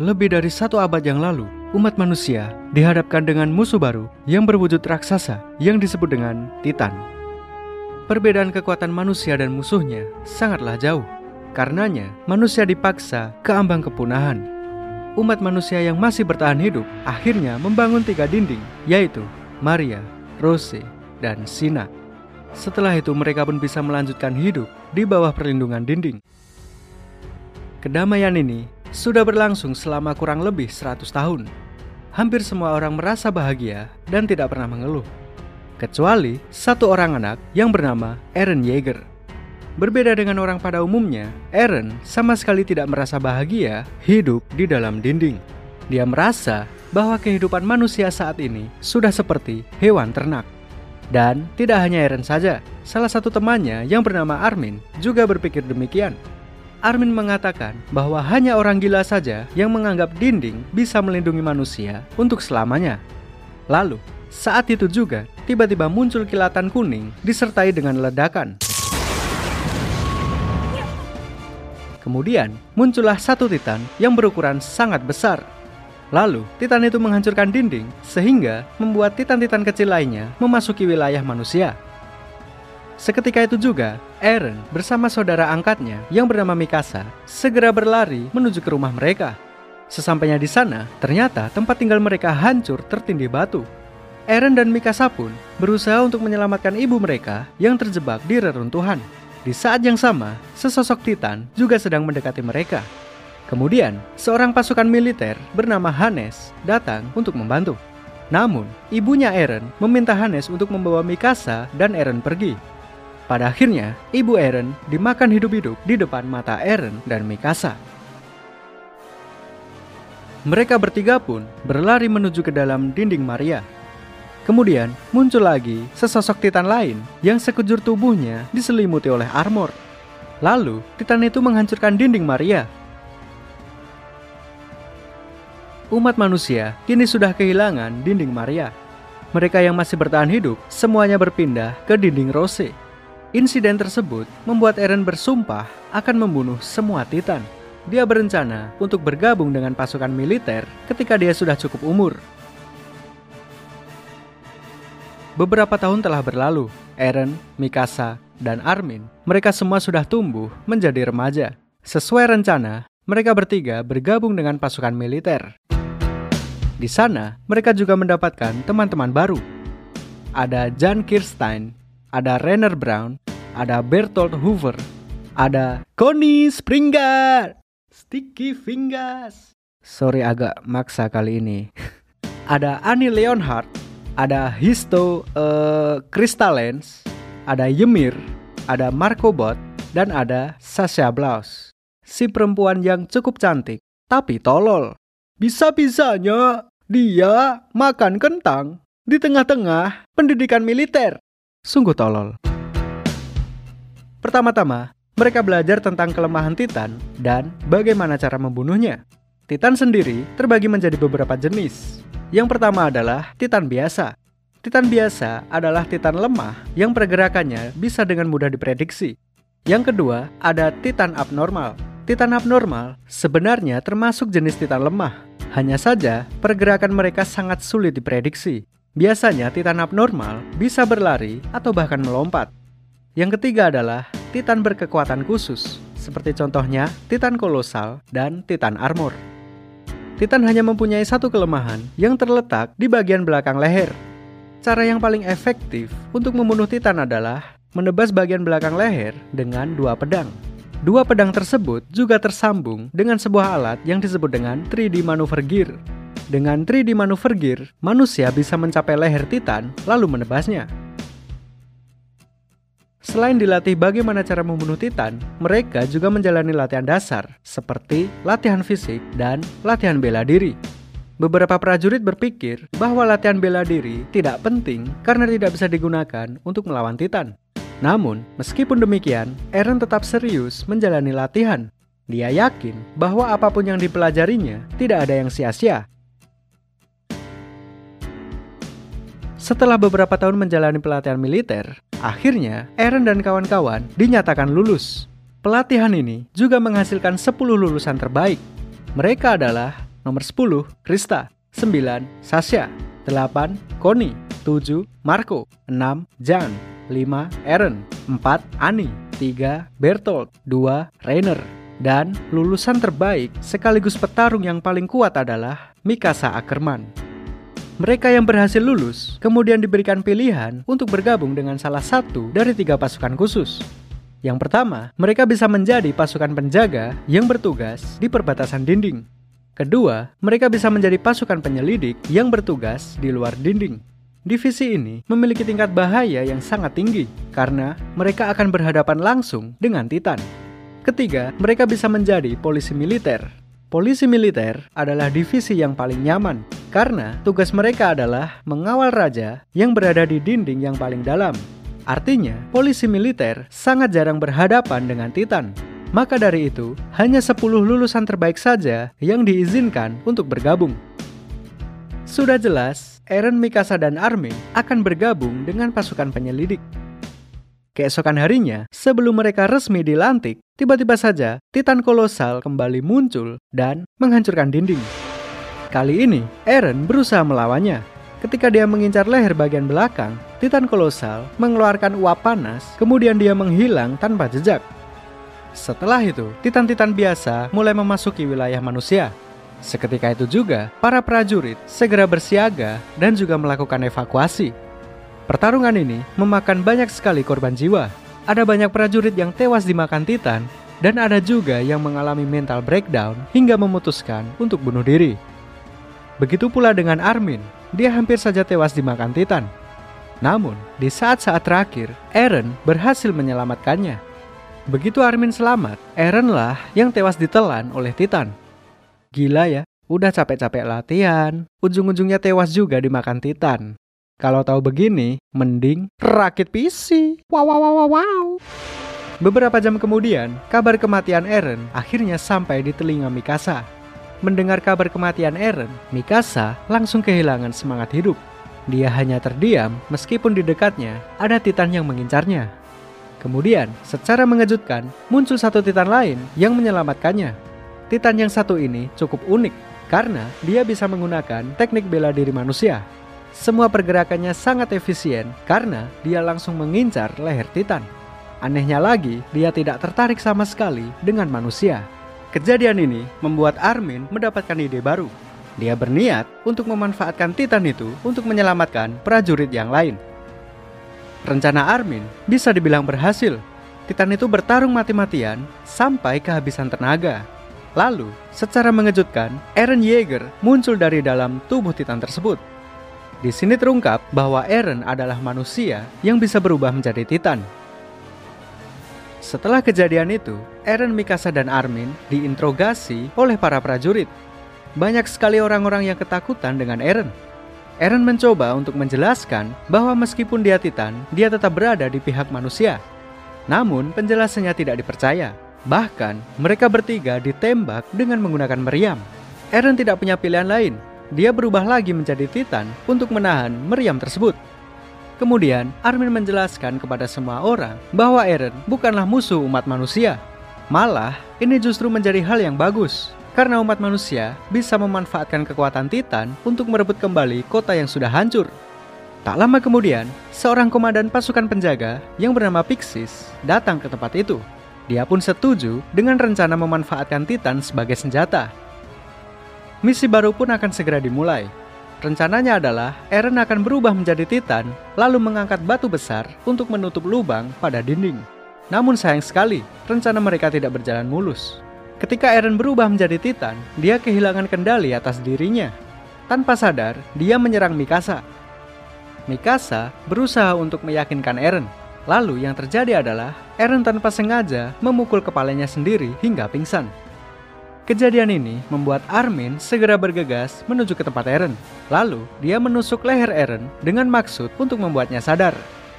lebih dari satu abad yang lalu, umat manusia dihadapkan dengan musuh baru yang berwujud raksasa yang disebut dengan Titan. Perbedaan kekuatan manusia dan musuhnya sangatlah jauh. Karenanya, manusia dipaksa ke ambang kepunahan. Umat manusia yang masih bertahan hidup akhirnya membangun tiga dinding, yaitu Maria, Rose, dan Sina. Setelah itu mereka pun bisa melanjutkan hidup di bawah perlindungan dinding. Kedamaian ini sudah berlangsung selama kurang lebih 100 tahun. Hampir semua orang merasa bahagia dan tidak pernah mengeluh. Kecuali satu orang anak yang bernama Aaron Yeager. Berbeda dengan orang pada umumnya, Aaron sama sekali tidak merasa bahagia hidup di dalam dinding. Dia merasa bahwa kehidupan manusia saat ini sudah seperti hewan ternak. Dan tidak hanya Eren saja, salah satu temannya yang bernama Armin juga berpikir demikian. Armin mengatakan bahwa hanya orang gila saja yang menganggap dinding bisa melindungi manusia untuk selamanya. Lalu, saat itu juga tiba-tiba muncul kilatan kuning disertai dengan ledakan. Kemudian muncullah satu titan yang berukuran sangat besar Lalu, Titan itu menghancurkan dinding sehingga membuat Titan-Titan kecil lainnya memasuki wilayah manusia. Seketika itu juga, Eren bersama saudara angkatnya yang bernama Mikasa segera berlari menuju ke rumah mereka. Sesampainya di sana, ternyata tempat tinggal mereka hancur tertindih batu. Eren dan Mikasa pun berusaha untuk menyelamatkan ibu mereka yang terjebak di reruntuhan. Di saat yang sama, sesosok Titan juga sedang mendekati mereka. Kemudian, seorang pasukan militer bernama Hanes datang untuk membantu. Namun, ibunya Eren meminta Hanes untuk membawa Mikasa dan Eren pergi. Pada akhirnya, ibu Eren dimakan hidup-hidup di depan mata Eren dan Mikasa. Mereka bertiga pun berlari menuju ke dalam dinding Maria. Kemudian muncul lagi sesosok Titan lain yang sekujur tubuhnya diselimuti oleh armor. Lalu, Titan itu menghancurkan dinding Maria umat manusia kini sudah kehilangan dinding Maria. Mereka yang masih bertahan hidup semuanya berpindah ke dinding Rose. Insiden tersebut membuat Eren bersumpah akan membunuh semua Titan. Dia berencana untuk bergabung dengan pasukan militer ketika dia sudah cukup umur. Beberapa tahun telah berlalu, Eren, Mikasa, dan Armin, mereka semua sudah tumbuh menjadi remaja. Sesuai rencana, mereka bertiga bergabung dengan pasukan militer. Di sana, mereka juga mendapatkan teman-teman baru. Ada Jan Kirstein, ada Renner Brown, ada Bertolt Hoover, ada Connie Springer, Sticky Fingers. Sorry agak maksa kali ini. ada Annie Leonhardt, ada Histo uh, Crystalens, ada Ymir, ada Marco Bot, dan ada Sasha Blaus. Si perempuan yang cukup cantik, tapi tolol. Bisa-bisanya dia makan kentang di tengah-tengah pendidikan militer. Sungguh tolol. Pertama-tama, mereka belajar tentang kelemahan Titan dan bagaimana cara membunuhnya. Titan sendiri terbagi menjadi beberapa jenis. Yang pertama adalah Titan biasa. Titan biasa adalah Titan lemah yang pergerakannya bisa dengan mudah diprediksi. Yang kedua, ada Titan abnormal. Titan abnormal sebenarnya termasuk jenis Titan lemah hanya saja, pergerakan mereka sangat sulit diprediksi. Biasanya titan abnormal bisa berlari atau bahkan melompat. Yang ketiga adalah titan berkekuatan khusus, seperti contohnya titan kolosal dan titan armor. Titan hanya mempunyai satu kelemahan yang terletak di bagian belakang leher. Cara yang paling efektif untuk membunuh titan adalah menebas bagian belakang leher dengan dua pedang. Dua pedang tersebut juga tersambung dengan sebuah alat yang disebut dengan 3D Maneuver Gear. Dengan 3D Maneuver Gear, manusia bisa mencapai leher Titan lalu menebasnya. Selain dilatih bagaimana cara membunuh Titan, mereka juga menjalani latihan dasar seperti latihan fisik dan latihan bela diri. Beberapa prajurit berpikir bahwa latihan bela diri tidak penting karena tidak bisa digunakan untuk melawan Titan. Namun, meskipun demikian, Eren tetap serius menjalani latihan. Dia yakin bahwa apa pun yang dipelajarinya tidak ada yang sia-sia. Setelah beberapa tahun menjalani pelatihan militer, akhirnya Eren dan kawan-kawan dinyatakan lulus. Pelatihan ini juga menghasilkan 10 lulusan terbaik. Mereka adalah Nomor 10, Krista. 9, Sasha. 8, Connie. 7, Marco. 6, Jan. 5, Aaron. 4, Ani. 3, Bertolt. 2, Rainer. Dan lulusan terbaik sekaligus petarung yang paling kuat adalah Mikasa Ackerman. Mereka yang berhasil lulus kemudian diberikan pilihan untuk bergabung dengan salah satu dari tiga pasukan khusus. Yang pertama, mereka bisa menjadi pasukan penjaga yang bertugas di perbatasan dinding. Kedua, mereka bisa menjadi pasukan penyelidik yang bertugas di luar dinding. Divisi ini memiliki tingkat bahaya yang sangat tinggi karena mereka akan berhadapan langsung dengan Titan. Ketiga, mereka bisa menjadi polisi militer. Polisi militer adalah divisi yang paling nyaman karena tugas mereka adalah mengawal raja yang berada di dinding yang paling dalam Artinya, polisi militer sangat jarang berhadapan dengan Titan. Maka dari itu, hanya 10 lulusan terbaik saja yang diizinkan untuk bergabung. Sudah jelas, Eren, Mikasa, dan Armin akan bergabung dengan pasukan penyelidik. Keesokan harinya, sebelum mereka resmi dilantik, tiba-tiba saja Titan kolosal kembali muncul dan menghancurkan dinding. Kali ini, Eren berusaha melawannya, Ketika dia mengincar leher bagian belakang, Titan kolosal mengeluarkan uap panas, kemudian dia menghilang tanpa jejak. Setelah itu, Titan-Titan biasa mulai memasuki wilayah manusia. Seketika itu juga, para prajurit segera bersiaga dan juga melakukan evakuasi. Pertarungan ini memakan banyak sekali korban jiwa. Ada banyak prajurit yang tewas dimakan Titan, dan ada juga yang mengalami mental breakdown hingga memutuskan untuk bunuh diri. Begitu pula dengan Armin, dia hampir saja tewas dimakan Titan. Namun, di saat-saat terakhir, Eren berhasil menyelamatkannya. Begitu Armin selamat, Eren lah yang tewas ditelan oleh Titan. Gila ya, udah capek-capek latihan, ujung-ujungnya tewas juga dimakan Titan. Kalau tahu begini, mending rakit PC. Wow, wow, wow, wow. Beberapa jam kemudian, kabar kematian Eren akhirnya sampai di telinga Mikasa. Mendengar kabar kematian Eren, Mikasa langsung kehilangan semangat hidup. Dia hanya terdiam meskipun di dekatnya ada Titan yang mengincarnya. Kemudian, secara mengejutkan, muncul satu Titan lain yang menyelamatkannya. Titan yang satu ini cukup unik karena dia bisa menggunakan teknik bela diri manusia. Semua pergerakannya sangat efisien karena dia langsung mengincar leher Titan. Anehnya lagi, dia tidak tertarik sama sekali dengan manusia. Kejadian ini membuat Armin mendapatkan ide baru. Dia berniat untuk memanfaatkan Titan itu untuk menyelamatkan prajurit yang lain. Rencana Armin bisa dibilang berhasil. Titan itu bertarung mati-matian sampai kehabisan tenaga. Lalu, secara mengejutkan, Eren Yeager muncul dari dalam tubuh Titan tersebut. Di sini terungkap bahwa Eren adalah manusia yang bisa berubah menjadi Titan. Setelah kejadian itu, Eren, Mikasa, dan Armin diinterogasi oleh para prajurit. Banyak sekali orang-orang yang ketakutan dengan Eren. Eren mencoba untuk menjelaskan bahwa meskipun dia Titan, dia tetap berada di pihak manusia. Namun, penjelasannya tidak dipercaya. Bahkan, mereka bertiga ditembak dengan menggunakan meriam. Eren tidak punya pilihan lain. Dia berubah lagi menjadi Titan untuk menahan meriam tersebut. Kemudian, Armin menjelaskan kepada semua orang bahwa Eren bukanlah musuh umat manusia. Malah, ini justru menjadi hal yang bagus, karena umat manusia bisa memanfaatkan kekuatan Titan untuk merebut kembali kota yang sudah hancur. Tak lama kemudian, seorang komandan pasukan penjaga yang bernama Pixis datang ke tempat itu. Dia pun setuju dengan rencana memanfaatkan Titan sebagai senjata. Misi baru pun akan segera dimulai, Rencananya adalah Eren akan berubah menjadi Titan, lalu mengangkat batu besar untuk menutup lubang pada dinding. Namun sayang sekali, rencana mereka tidak berjalan mulus. Ketika Eren berubah menjadi Titan, dia kehilangan kendali atas dirinya. Tanpa sadar, dia menyerang Mikasa. Mikasa berusaha untuk meyakinkan Eren. Lalu yang terjadi adalah Eren tanpa sengaja memukul kepalanya sendiri hingga pingsan. Kejadian ini membuat Armin segera bergegas menuju ke tempat Eren. Lalu, dia menusuk leher Eren dengan maksud untuk membuatnya sadar.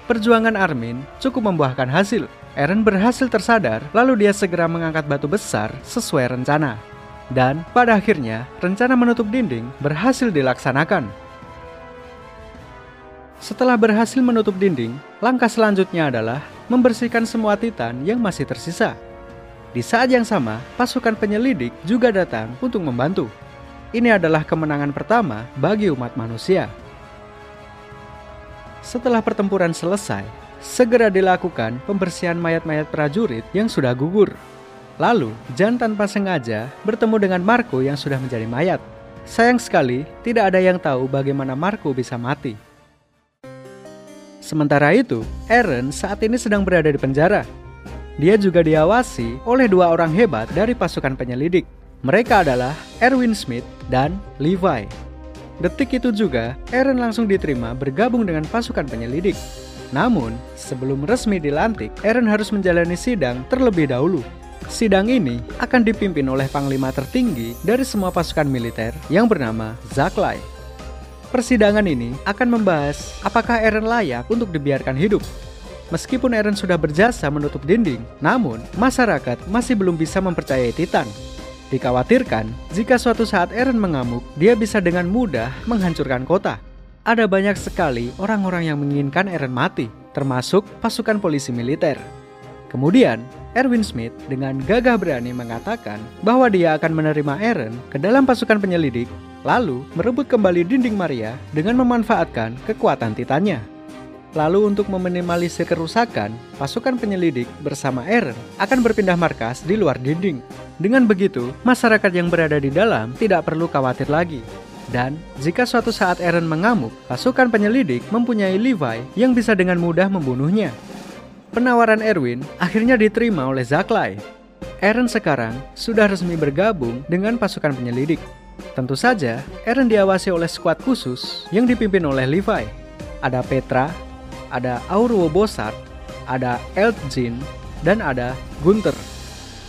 Perjuangan Armin cukup membuahkan hasil. Eren berhasil tersadar, lalu dia segera mengangkat batu besar sesuai rencana. Dan pada akhirnya, rencana menutup dinding berhasil dilaksanakan. Setelah berhasil menutup dinding, langkah selanjutnya adalah membersihkan semua titan yang masih tersisa. Di saat yang sama, pasukan penyelidik juga datang untuk membantu. ini adalah kemenangan pertama bagi umat manusia. Setelah pertempuran selesai, segera dilakukan pembersihan mayat-mayat prajurit yang sudah gugur. Lalu, Jan tanpa sengaja bertemu dengan Marco yang sudah menjadi mayat. Sayang sekali, tidak ada yang tahu bagaimana Marco bisa mati. Sementara itu, Aaron saat ini sedang berada di penjara. Dia juga diawasi oleh dua orang hebat dari pasukan penyelidik. Mereka adalah Erwin Smith dan Levi. Detik itu juga, Aaron langsung diterima bergabung dengan pasukan penyelidik. Namun, sebelum resmi dilantik, Aaron harus menjalani sidang terlebih dahulu. Sidang ini akan dipimpin oleh panglima tertinggi dari semua pasukan militer yang bernama Zaklai. Persidangan ini akan membahas apakah Eren layak untuk dibiarkan hidup. Meskipun Eren sudah berjasa menutup dinding, namun masyarakat masih belum bisa mempercayai Titan. Dikhawatirkan, jika suatu saat Eren mengamuk, dia bisa dengan mudah menghancurkan kota. Ada banyak sekali orang-orang yang menginginkan Eren mati, termasuk pasukan polisi militer. Kemudian, Erwin Smith dengan gagah berani mengatakan bahwa dia akan menerima Eren ke dalam pasukan penyelidik lalu merebut kembali dinding Maria dengan memanfaatkan kekuatan Titannya. Lalu untuk meminimalisir kerusakan, pasukan penyelidik bersama Eren akan berpindah markas di luar dinding. Dengan begitu, masyarakat yang berada di dalam tidak perlu khawatir lagi. Dan jika suatu saat Eren mengamuk, pasukan penyelidik mempunyai Levi yang bisa dengan mudah membunuhnya. Penawaran Erwin akhirnya diterima oleh Zaklai. Eren sekarang sudah resmi bergabung dengan pasukan penyelidik. Tentu saja, Eren diawasi oleh skuad khusus yang dipimpin oleh Levi. Ada Petra, ada Auruo Bosat, ada Eltjin, dan ada Gunter.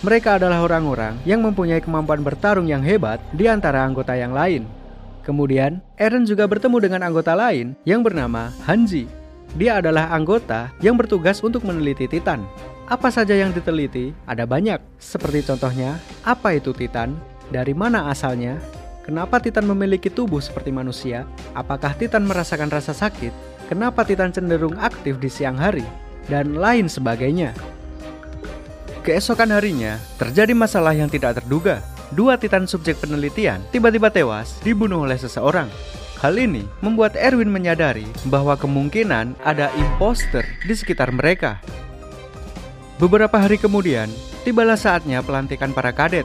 Mereka adalah orang-orang yang mempunyai kemampuan bertarung yang hebat di antara anggota yang lain. Kemudian, Eren juga bertemu dengan anggota lain yang bernama Hanji. Dia adalah anggota yang bertugas untuk meneliti Titan. Apa saja yang diteliti? Ada banyak, seperti contohnya, apa itu Titan, dari mana asalnya, Kenapa Titan memiliki tubuh seperti manusia? Apakah Titan merasakan rasa sakit? Kenapa Titan cenderung aktif di siang hari? Dan lain sebagainya. Keesokan harinya, terjadi masalah yang tidak terduga. Dua Titan subjek penelitian tiba-tiba tewas dibunuh oleh seseorang. Hal ini membuat Erwin menyadari bahwa kemungkinan ada imposter di sekitar mereka. Beberapa hari kemudian, tibalah saatnya pelantikan para kadet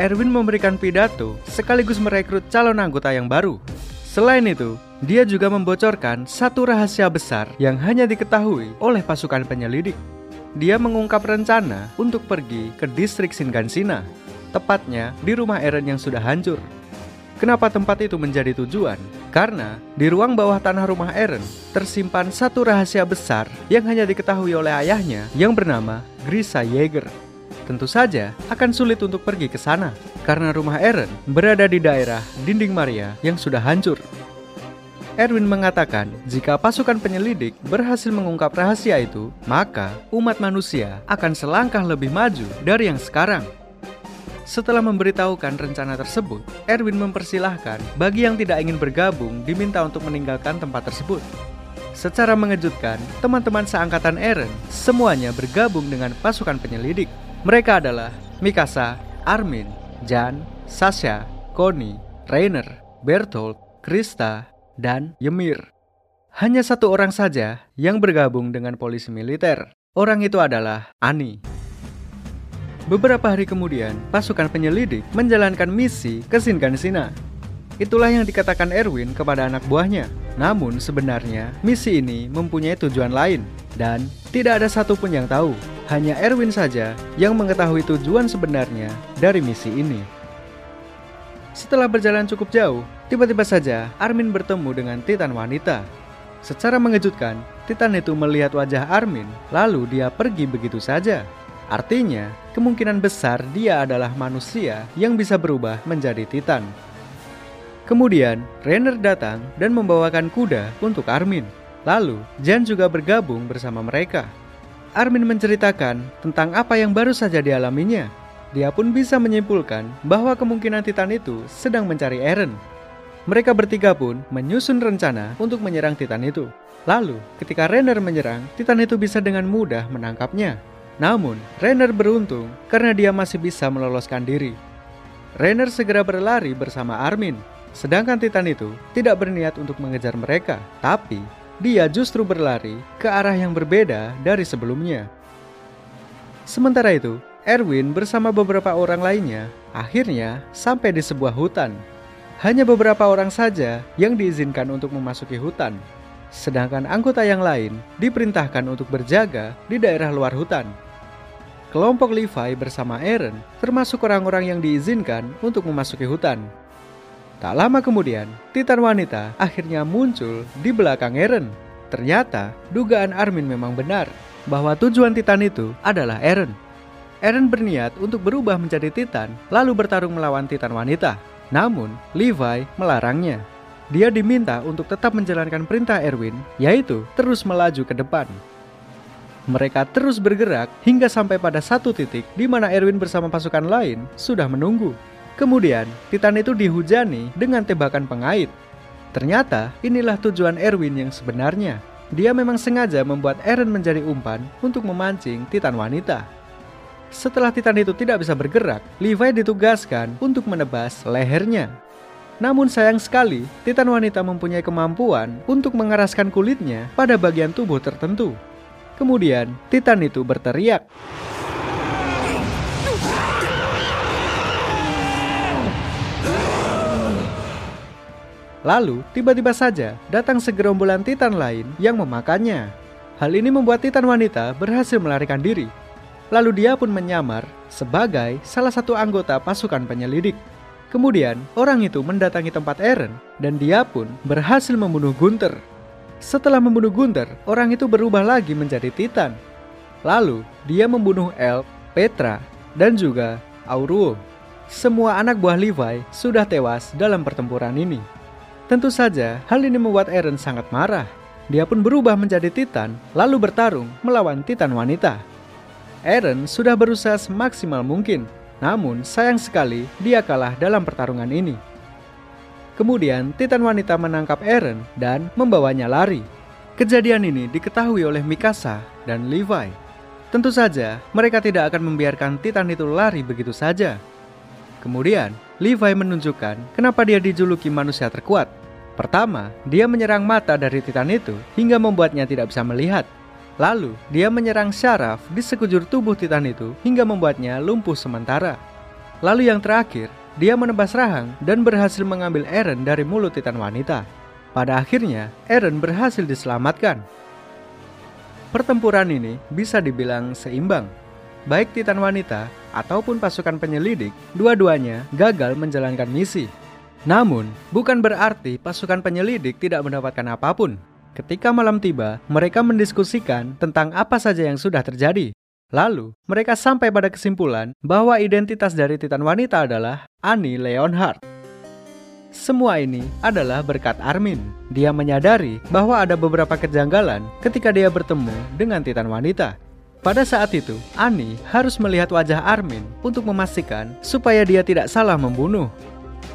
Erwin memberikan pidato sekaligus merekrut calon anggota yang baru. Selain itu, dia juga membocorkan satu rahasia besar yang hanya diketahui oleh pasukan penyelidik. Dia mengungkap rencana untuk pergi ke distrik Shingansina, tepatnya di rumah Eren yang sudah hancur. Kenapa tempat itu menjadi tujuan? Karena di ruang bawah tanah rumah Eren tersimpan satu rahasia besar yang hanya diketahui oleh ayahnya yang bernama Grisa Yeager. Tentu saja akan sulit untuk pergi ke sana karena rumah Eren berada di daerah dinding Maria yang sudah hancur. Erwin mengatakan, jika pasukan penyelidik berhasil mengungkap rahasia itu, maka umat manusia akan selangkah lebih maju dari yang sekarang. Setelah memberitahukan rencana tersebut, Erwin mempersilahkan bagi yang tidak ingin bergabung diminta untuk meninggalkan tempat tersebut. Secara mengejutkan, teman-teman seangkatan Eren semuanya bergabung dengan pasukan penyelidik. Mereka adalah Mikasa, Armin, Jan, Sasha, Connie, Rainer, Bertolt, Krista, dan Ymir. Hanya satu orang saja yang bergabung dengan polisi militer. Orang itu adalah Ani. Beberapa hari kemudian, pasukan penyelidik menjalankan misi ke Shingansina. Itulah yang dikatakan Erwin kepada anak buahnya. Namun sebenarnya misi ini mempunyai tujuan lain dan tidak ada satupun yang tahu hanya Erwin saja yang mengetahui tujuan sebenarnya dari misi ini. Setelah berjalan cukup jauh, tiba-tiba saja Armin bertemu dengan Titan wanita. Secara mengejutkan, Titan itu melihat wajah Armin, lalu dia pergi begitu saja. Artinya, kemungkinan besar dia adalah manusia yang bisa berubah menjadi Titan. Kemudian, Rainer datang dan membawakan kuda untuk Armin. Lalu, Jan juga bergabung bersama mereka. Armin menceritakan tentang apa yang baru saja dialaminya. Dia pun bisa menyimpulkan bahwa kemungkinan Titan itu sedang mencari Eren. Mereka bertiga pun menyusun rencana untuk menyerang Titan itu. Lalu, ketika Renner menyerang, Titan itu bisa dengan mudah menangkapnya. Namun, Renner beruntung karena dia masih bisa meloloskan diri. Rainer segera berlari bersama Armin. Sedangkan Titan itu tidak berniat untuk mengejar mereka, tapi dia justru berlari ke arah yang berbeda dari sebelumnya. Sementara itu, Erwin bersama beberapa orang lainnya akhirnya sampai di sebuah hutan. Hanya beberapa orang saja yang diizinkan untuk memasuki hutan, sedangkan anggota yang lain diperintahkan untuk berjaga di daerah luar hutan. Kelompok Levi bersama Aaron termasuk orang-orang yang diizinkan untuk memasuki hutan. Tak lama kemudian, Titan wanita akhirnya muncul di belakang Aaron. Ternyata, dugaan Armin memang benar bahwa tujuan Titan itu adalah Aaron. Eren berniat untuk berubah menjadi Titan, lalu bertarung melawan Titan wanita. Namun, Levi melarangnya. Dia diminta untuk tetap menjalankan perintah Erwin, yaitu terus melaju ke depan. Mereka terus bergerak hingga sampai pada satu titik di mana Erwin bersama pasukan lain sudah menunggu. Kemudian, Titan itu dihujani dengan tebakan pengait. Ternyata, inilah tujuan Erwin yang sebenarnya. Dia memang sengaja membuat Eren menjadi umpan untuk memancing Titan wanita. Setelah Titan itu tidak bisa bergerak, Levi ditugaskan untuk menebas lehernya. Namun sayang sekali, Titan wanita mempunyai kemampuan untuk mengeraskan kulitnya pada bagian tubuh tertentu. Kemudian, Titan itu berteriak. Lalu, tiba-tiba saja datang segerombolan Titan lain yang memakannya. Hal ini membuat Titan wanita berhasil melarikan diri Lalu dia pun menyamar sebagai salah satu anggota pasukan penyelidik. Kemudian, orang itu mendatangi tempat Eren dan dia pun berhasil membunuh Gunter. Setelah membunuh Gunter, orang itu berubah lagi menjadi Titan. Lalu, dia membunuh Elk, Petra, dan juga Auruo. Semua anak buah Levi sudah tewas dalam pertempuran ini. Tentu saja, hal ini membuat Eren sangat marah. Dia pun berubah menjadi Titan, lalu bertarung melawan Titan wanita. Aaron sudah berusaha semaksimal mungkin, namun sayang sekali dia kalah dalam pertarungan ini. Kemudian Titan wanita menangkap Aaron dan membawanya lari. Kejadian ini diketahui oleh Mikasa dan Levi. Tentu saja mereka tidak akan membiarkan Titan itu lari begitu saja. Kemudian Levi menunjukkan kenapa dia dijuluki manusia terkuat. Pertama, dia menyerang mata dari Titan itu hingga membuatnya tidak bisa melihat. Lalu, dia menyerang syaraf di sekujur tubuh Titan itu hingga membuatnya lumpuh sementara. Lalu yang terakhir, dia menebas rahang dan berhasil mengambil Eren dari mulut Titan wanita. Pada akhirnya, Eren berhasil diselamatkan. Pertempuran ini bisa dibilang seimbang. Baik Titan wanita ataupun pasukan penyelidik, dua-duanya gagal menjalankan misi. Namun, bukan berarti pasukan penyelidik tidak mendapatkan apa pun. Ketika malam tiba, mereka mendiskusikan tentang apa saja yang sudah terjadi. Lalu, mereka sampai pada kesimpulan bahwa identitas dari Titan wanita adalah Annie Leonhardt. Semua ini adalah berkat Armin. Dia menyadari bahwa ada beberapa kejanggalan ketika dia bertemu dengan Titan wanita. Pada saat itu, Annie harus melihat wajah Armin untuk memastikan supaya dia tidak salah membunuh.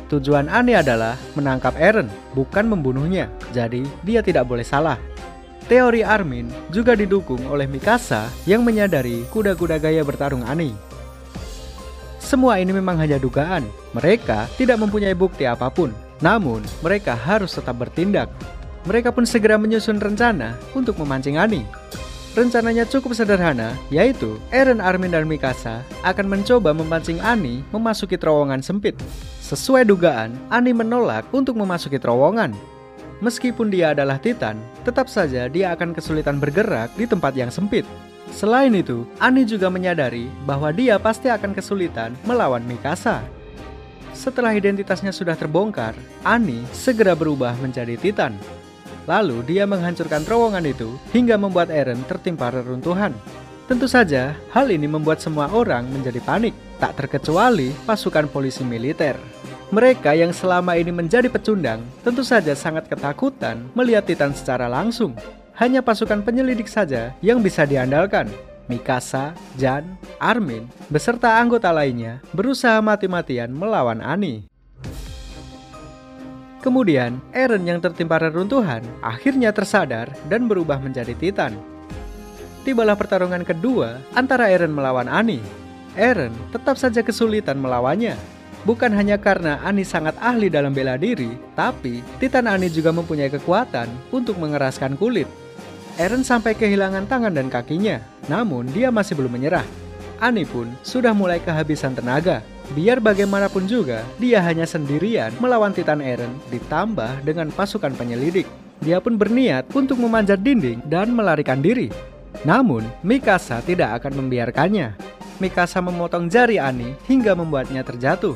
Tujuan Annie adalah menangkap Eren, bukan membunuhnya. Jadi, dia tidak boleh salah. Teori Armin juga didukung oleh Mikasa yang menyadari kuda-kuda gaya bertarung Annie. Semua ini memang hanya dugaan. Mereka tidak mempunyai bukti apa pun. Namun, mereka harus tetap bertindak. Mereka pun segera menyusun rencana untuk memancing Annie. Rencananya cukup sederhana, yaitu Eren, Armin, dan Mikasa akan mencoba memancing Ani memasuki terowongan sempit. Sesuai dugaan, Ani menolak untuk memasuki terowongan. Meskipun dia adalah Titan, tetap saja dia akan kesulitan bergerak di tempat yang sempit. Selain itu, Ani juga menyadari bahwa dia pasti akan kesulitan melawan Mikasa. Setelah identitasnya sudah terbongkar, Ani segera berubah menjadi Titan Lalu dia menghancurkan terowongan itu hingga membuat Eren tertimpa reruntuhan. Tentu saja, hal ini membuat semua orang menjadi panik, tak terkecuali pasukan polisi militer. Mereka yang selama ini menjadi pecundang tentu saja sangat ketakutan melihat Titan secara langsung. Hanya pasukan penyelidik saja yang bisa diandalkan. Mikasa, Jan, Armin, beserta anggota lainnya berusaha mati-matian melawan Ani. Kemudian, Eren yang tertimpa reruntuhan akhirnya tersadar dan berubah menjadi Titan. Tibalah pertarungan kedua antara Eren melawan Ani. Eren tetap saja kesulitan melawannya. Bukan hanya karena Ani sangat ahli dalam bela diri, tapi Titan Ani juga mempunyai kekuatan untuk mengeraskan kulit. Eren sampai kehilangan tangan dan kakinya, namun dia masih belum menyerah. Ani pun sudah mulai kehabisan tenaga. Biar bagaimanapun juga, dia hanya sendirian melawan Titan Eren ditambah dengan pasukan penyelidik. Dia pun berniat untuk memanjat dinding dan melarikan diri. Namun, Mikasa tidak akan membiarkannya. Mikasa memotong jari Ani hingga membuatnya terjatuh.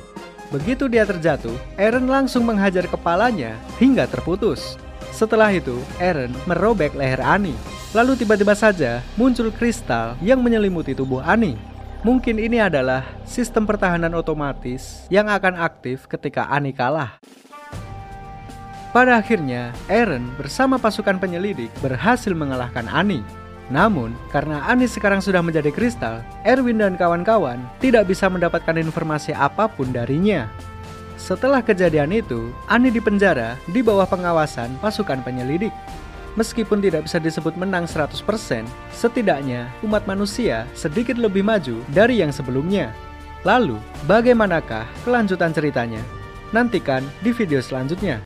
Begitu dia terjatuh, Eren langsung menghajar kepalanya hingga terputus. Setelah itu, Eren merobek leher Ani. Lalu tiba-tiba saja muncul kristal yang menyelimuti tubuh Ani. Mungkin ini adalah sistem pertahanan otomatis yang akan aktif ketika Ani kalah. Pada akhirnya, Eren bersama pasukan penyelidik berhasil mengalahkan Ani. Namun, karena Ani sekarang sudah menjadi kristal, Erwin dan kawan-kawan tidak bisa mendapatkan informasi apa pun darinya. Setelah kejadian itu, Ani dipenjara di bawah pengawasan pasukan penyelidik. Meskipun tidak bisa disebut menang 100%, setidaknya umat manusia sedikit lebih maju dari yang sebelumnya. Lalu, bagaimanakah kelanjutan ceritanya? Nantikan di video selanjutnya.